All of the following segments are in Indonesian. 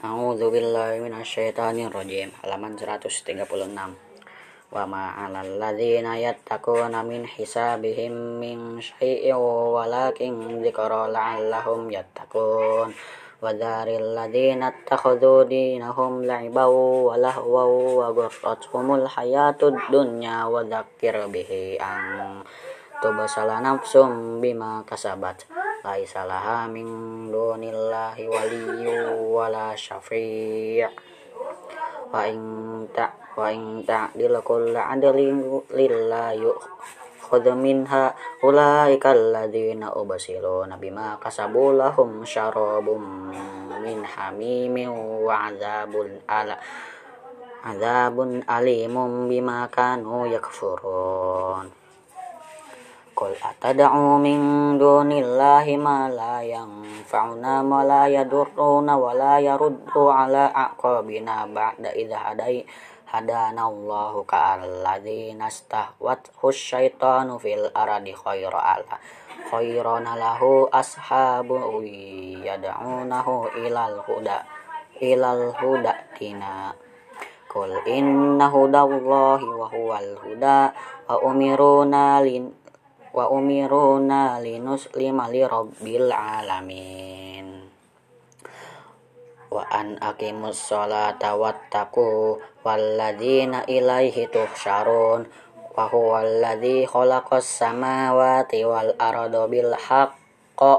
A'udzu billahi minasyaitonir rajim. Halaman 136. Wa ma 'alal ladzina yattaquna min hisabihim min syai'in walakin dzikra la'allahum yattaqun. Wa dzaril ladzina ittakhadhu dinahum la'ibaw wa lahwaw wa gharratuhumul hayatud dunya wa dzakkir bihi an laisa laha min dunillahi waliyyu wala syafi' wa in ta wa in ta'dil kullu adlin lillahi khudh minha ulaika alladzina ubsiluna bima kasabu lahum syarabum min hamimin wa adzabun ala adzabun alimun bima kanu yakfurun Qul atad'u min dunillahi ma la yanfa'una wa la yadurruna wa la yaruddu ala aqabina ba'da idza hadai hadana Allahu ka'alladzina stahwat syaitanu fil aradi khaira ala khairana lahu ashabu yad'unahu ilal huda ilal huda tina. Qul inna hudallahi wa huwal huda wa umiruna lin wa umiruna linuslima li rabbil alamin. Wa an aqimus sholata wattaqu walladzina ilaihi tuhsyarun. Wa huwal ladzi khalaqas samawati wal arda bil haqqi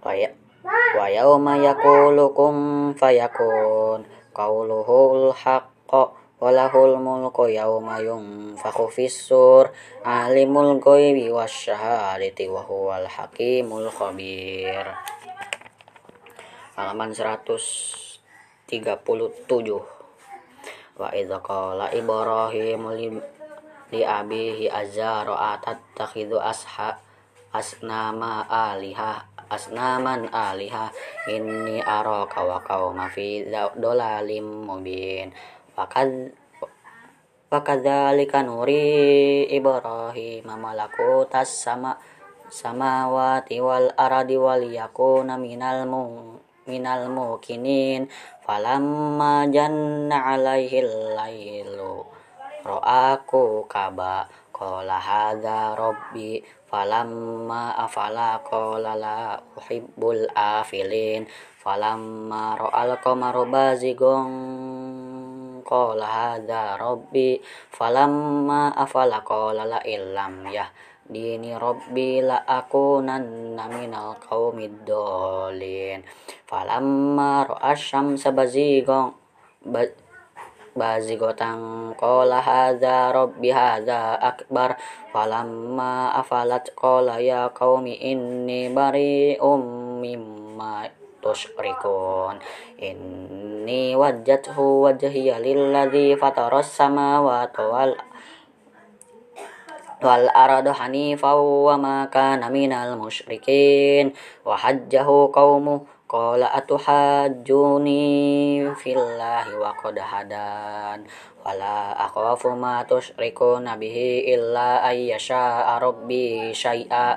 wa ya yauma yaqulu kum fayakun. Qauluhul haqqi walahul mulku yauma yunfakhu fissur. Alimul ghaibi wasyahadati wa huwal hakimul khabir. Halaman 137 wa idza qala ibrahim li, li abihi azara atattakhidhu asha asnama alihah asnaman alihah inni araka wa qauma fi dolalim mubin Fakad Fakadzalika nuri Ibrahim malakutas sama samawati wal aradi wal yakuna minal mu minal mukinin. Falamma janna alaihi lailu ra'aku kaba qala hadza rabbi. Falamma afala qala la uhibbul afilin. Falamma ra'al qamaru bazigon qala hadza rabbi falamma afala qala la illam ya dini rabbi la akunanna minal qaumid dolin falamma ra'a syamsa bazigon bazigotan qala hadza rabbi hadza akbar. Falamma afalat qala ya qaumi inni bari'um mimma tusyrikun. Inni wajjathu wajhiya lilladzi fataras samawati wal wal arada hanifa wa ma kana minal musyrikin. Wa hajjahu qaumu qala atuhajjuni fillahi wa qad wala akhafu ma tusyrikuna bihi illa ayyasha rabbi syai'a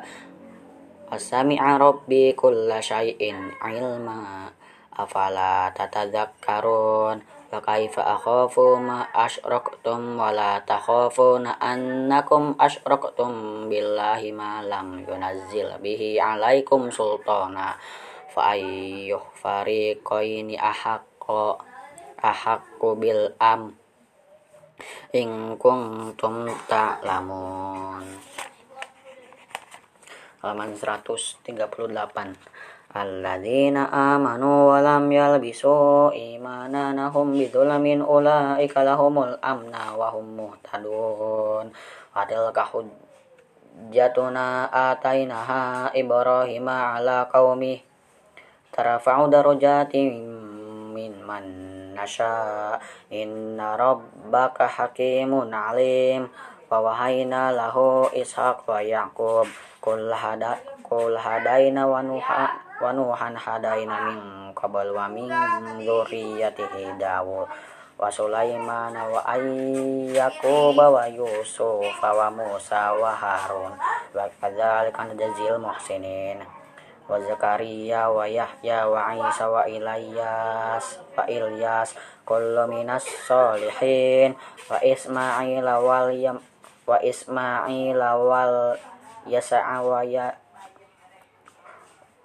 Wasami'a rabbi kulla syai'in ilma. Afala tatadzakkarun wa kaifa akhafu ma asyraktum wa la takhafuna annakum asyraktum billahi ma lam yunazzil bihi alaikum sultana. Fa ayyuh fariqaini ahaqqo ahaqqu bil am in kuntum ta'lamun halaman 138 Alladzina amanu wa lam yalbisu imananahum bidzulamin ulaika lahumul amna wa hum muhtadun. Wa tilka hujjatuna atainaha ibrahima ala qaumi? Tarafa'u darajatin min man nasha. Inna rabbaka hakimun alim wa wahayna lahu ishaq wa yaqub. Kul hada kul hadaina wa nuha wa nuhan hadaina min qabl wa min dzurriyyatihi Dawud. Wa Sulaiman wa Ayyakub wa Yusuf wa Musa wa Harun. Wa kadzalika najzil muhsinin wa Ismail wal yasa'a wa ya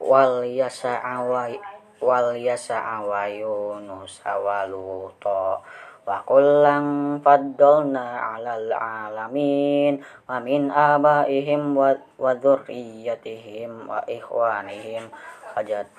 wal yasa'a wa wal yasa'a wa Yunus wa Luta. Wa kullang faddalna 'alal 'alamin wa min abaihim wa, wa dzurriyyatihim wa ikhwanihim. Wajat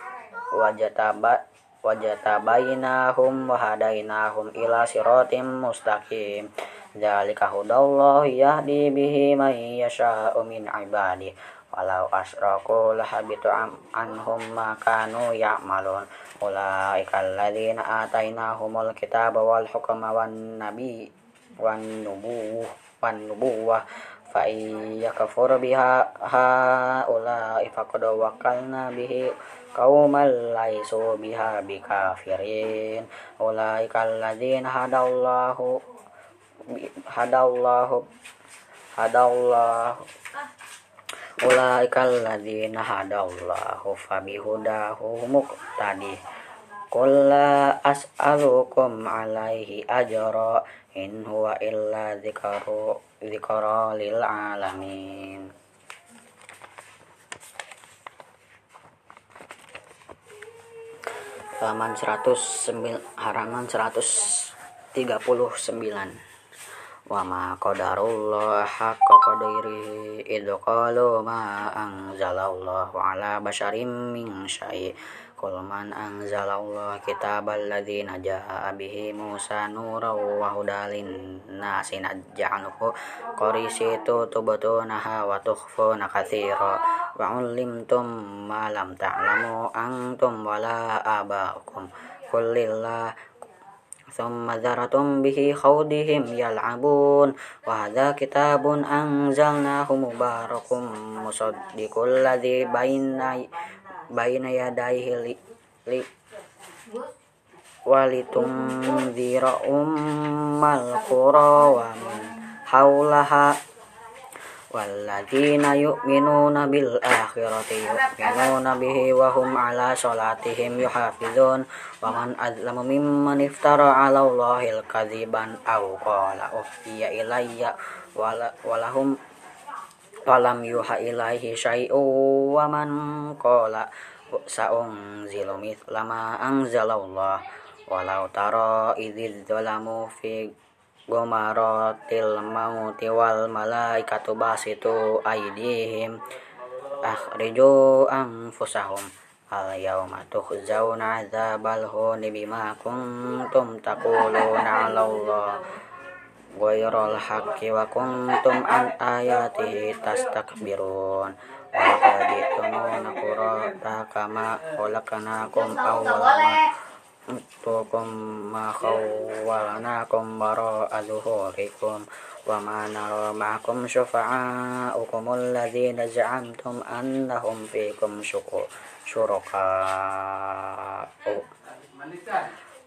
wajataba wajatabainahum wa hadainahum ila siratim mustaqim dzalika hudallahu yahdi bihi may yasha'u min ibadihi walau asraku lahabitu anhum ma kanu ya'malun. Ulaika alladzina atainahumul kitaba wal hukma wan nabi wan nubuwah wan nubuwah fa yakfur biha haula faqad wakalna bihi qauman laisu biha bikafirin. Ulaika alladzina hadallahu hadallahu hadallahu. Ulaikal ladzina hadallahu fabihudahu muqtadi. Qul la as'alukum alaihi ajra in huwa illa dzikru dzikra lil alamin. Halaman 109 halaman 139 wa ma qadarullah haqqa qadiri idh qalu ma anzalallahu ala basharim min syai' Qul man anzalallahu kitabal ladzi najaa bihi Musa nuran wa hudalin nasi naj'aluhu qarisitu tubtunaha wa tukhfuna katsira. Wa 'allimtum ma lam ta'lamu antum wala abakum qul ثم ذرتم به خوضهم يلعبون وهذا كتاب أنزلناه مبارك مصدق الذي بين بين يديه ولتنذر أم القرى ومن حولها والذين يؤمنون بالآخرة يؤمنون به وهم على صلاتهم يحافظون ومن أظلم ممن افترى على الله الكذبا أو قال أوحي إلي ولهم ولم يوحى إليه شيء ومن قال سأنزل مثل ما أنزل الله ولو ترى إذ الظلموا في gomaratil mauti wal malaikatu basitu aidihim akhriju anfusahum. Al yawma tukhzauna adzabal huni bima kuntum taquluna 'ala Allah ghairal haqqi wa kuntum an ayatihi tastakbirun. Wa qad tumuna qurata kama khalaqnakum awwala tukum ma khawwalnakum bara adhuhurikum wa ma nara ma'akum syufa'aukum alladhina za'amtum annahum fikum syuraka'u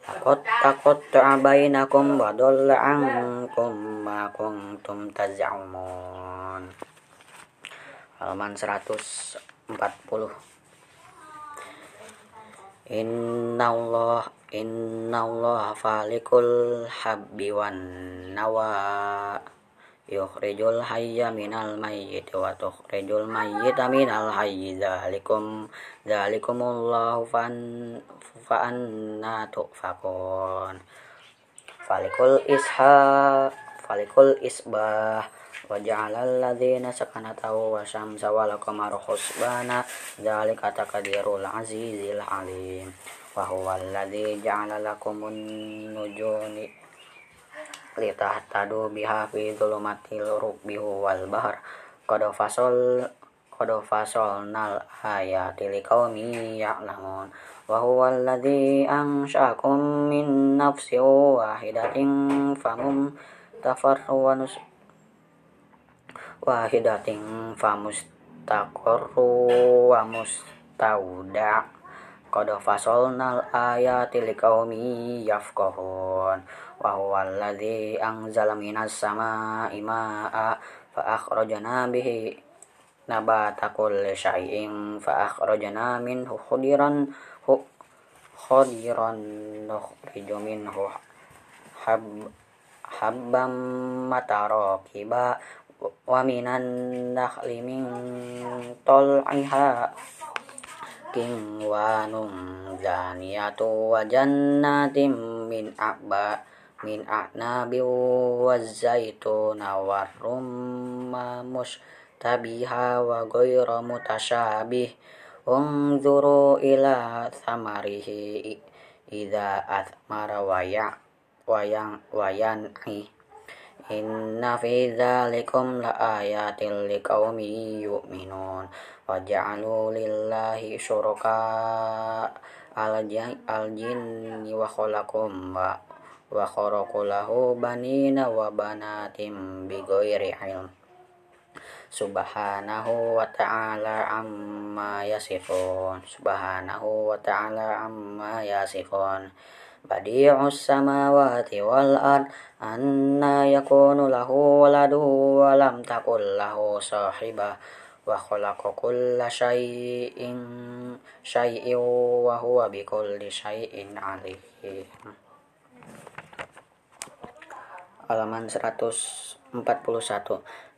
takut takut ta'abainakum wa dhalla ankum ma kuntum taz'umun halaman 140 Inna Allah Inna Allah falikul habbi wan nawa. Yukhrijul hayya minal mayyit wa tukhrijul mayyita minal hayyi. Dzalikum dzalikumullahu fan fa tufakun. Falikul isha falikul isbah ladzina sakanatahu wa syamsa wal qamara husbana. Dzalika taqdirul azizil alim. Wa huwa alladzi ja'ala lakumun nujumi litahtadu biha fi dhulumatil rubbi wal bahr. Qad fasal qad fasalnal ayati liqaumin ya'lamun. Wa huwa alladzi ansha'akum min nafsin wahidatin famustaqarru wa mustauda qad fasalnal ayati liqaumi yafqahun. Wa huwa alladzi anzala minas samaa'i maa'a fa akhrajna bihi nabata kulli syai'in fa akhrajna minhu khadiran khadiran nukhriju minhu hab habban matarakiba wa minan nakhli min tal'iha kinwanun zaniyatu wa jannatin min a'ba min a'nabi wa zaituna wa rumma mushtabiha wa ghayra mutasyabih unzuru Inna fi dzalikum laayatil liqaumin yu'minun. Wa ja'alu lillahi syuraka al-jinni wa khalaqum wa wa kharaqu lahu banina wa banatim bighairi ilm. Subhanahu wa ta'ala amma yasifun. Subhanahu wa ta'ala amma yasifun Anna yakunu lahu waladu wa lam takul lahu sahibah wa khalaqa kulla syai'in syai'in wa huwa bikulli syai'in alim. Halaman 141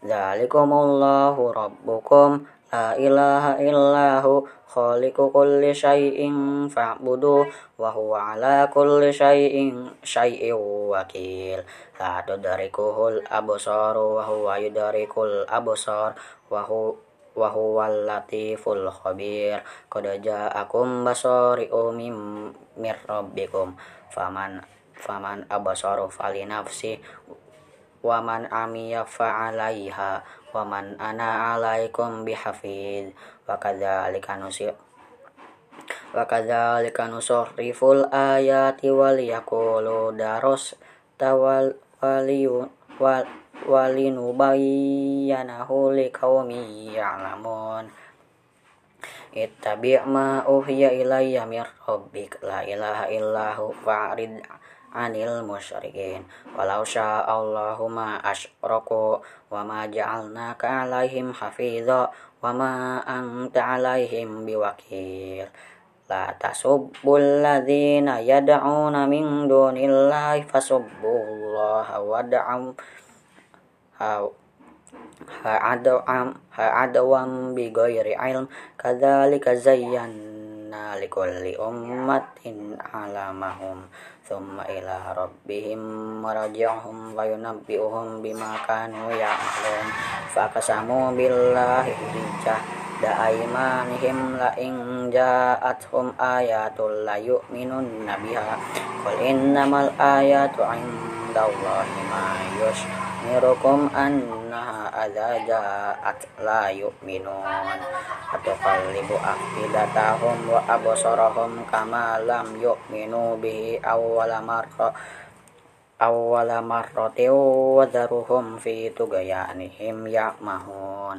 Zalikumullahu rabbukum la ilaha illahu khaliqu kulli syai'in fa'budu wa huwa ala kulli syai'in syai'in wakil. La tudrikuhul absaru wa huwa yudrikul absar wa huwa wa huwal latiful khabir. Qad ja'akum basari'u mim mir rabbikum. Faman faman absaru falinafsi wa man amiya fa'alaiha wa man ana alaikum bihafiz. Wa kadzalika nusir wa kadzalika nusarriful ayati wal yaqulu daros tawal waliyun wal walinubayyanahu liqaumi ya'lamun. Ittabi' ma uhiya ilayya mir rabbik. La ilaha illahu fa'rid anil musyrikin. Walau sya'allahu ma asyraku wa ma ja'alnaka alaihim hafidha wa ma anta alaihim biwakil. La tasubbul ladzina yad'una min dunillahi fasubbullaha wad'am ha'adawam ha'adawam bi ghairi ilm. Kadzalika zayyana likulli ummatin alamahum thumma ila rabbihim maraji'uhum wa yunabbi'uhum bima kanu ya'malun. Fa qasamu billahi hijah da aimanihim la in ja'atuhum ayatul la yu'minun nabiha qul innamal yushmirukum annaha adza ja'at la yu'minun. Atuqallibu afidatahum wa absarahum kama lam yu'minu bihi awwala marra awwala marratin wa daruhum fi tughyanihim ya'mahun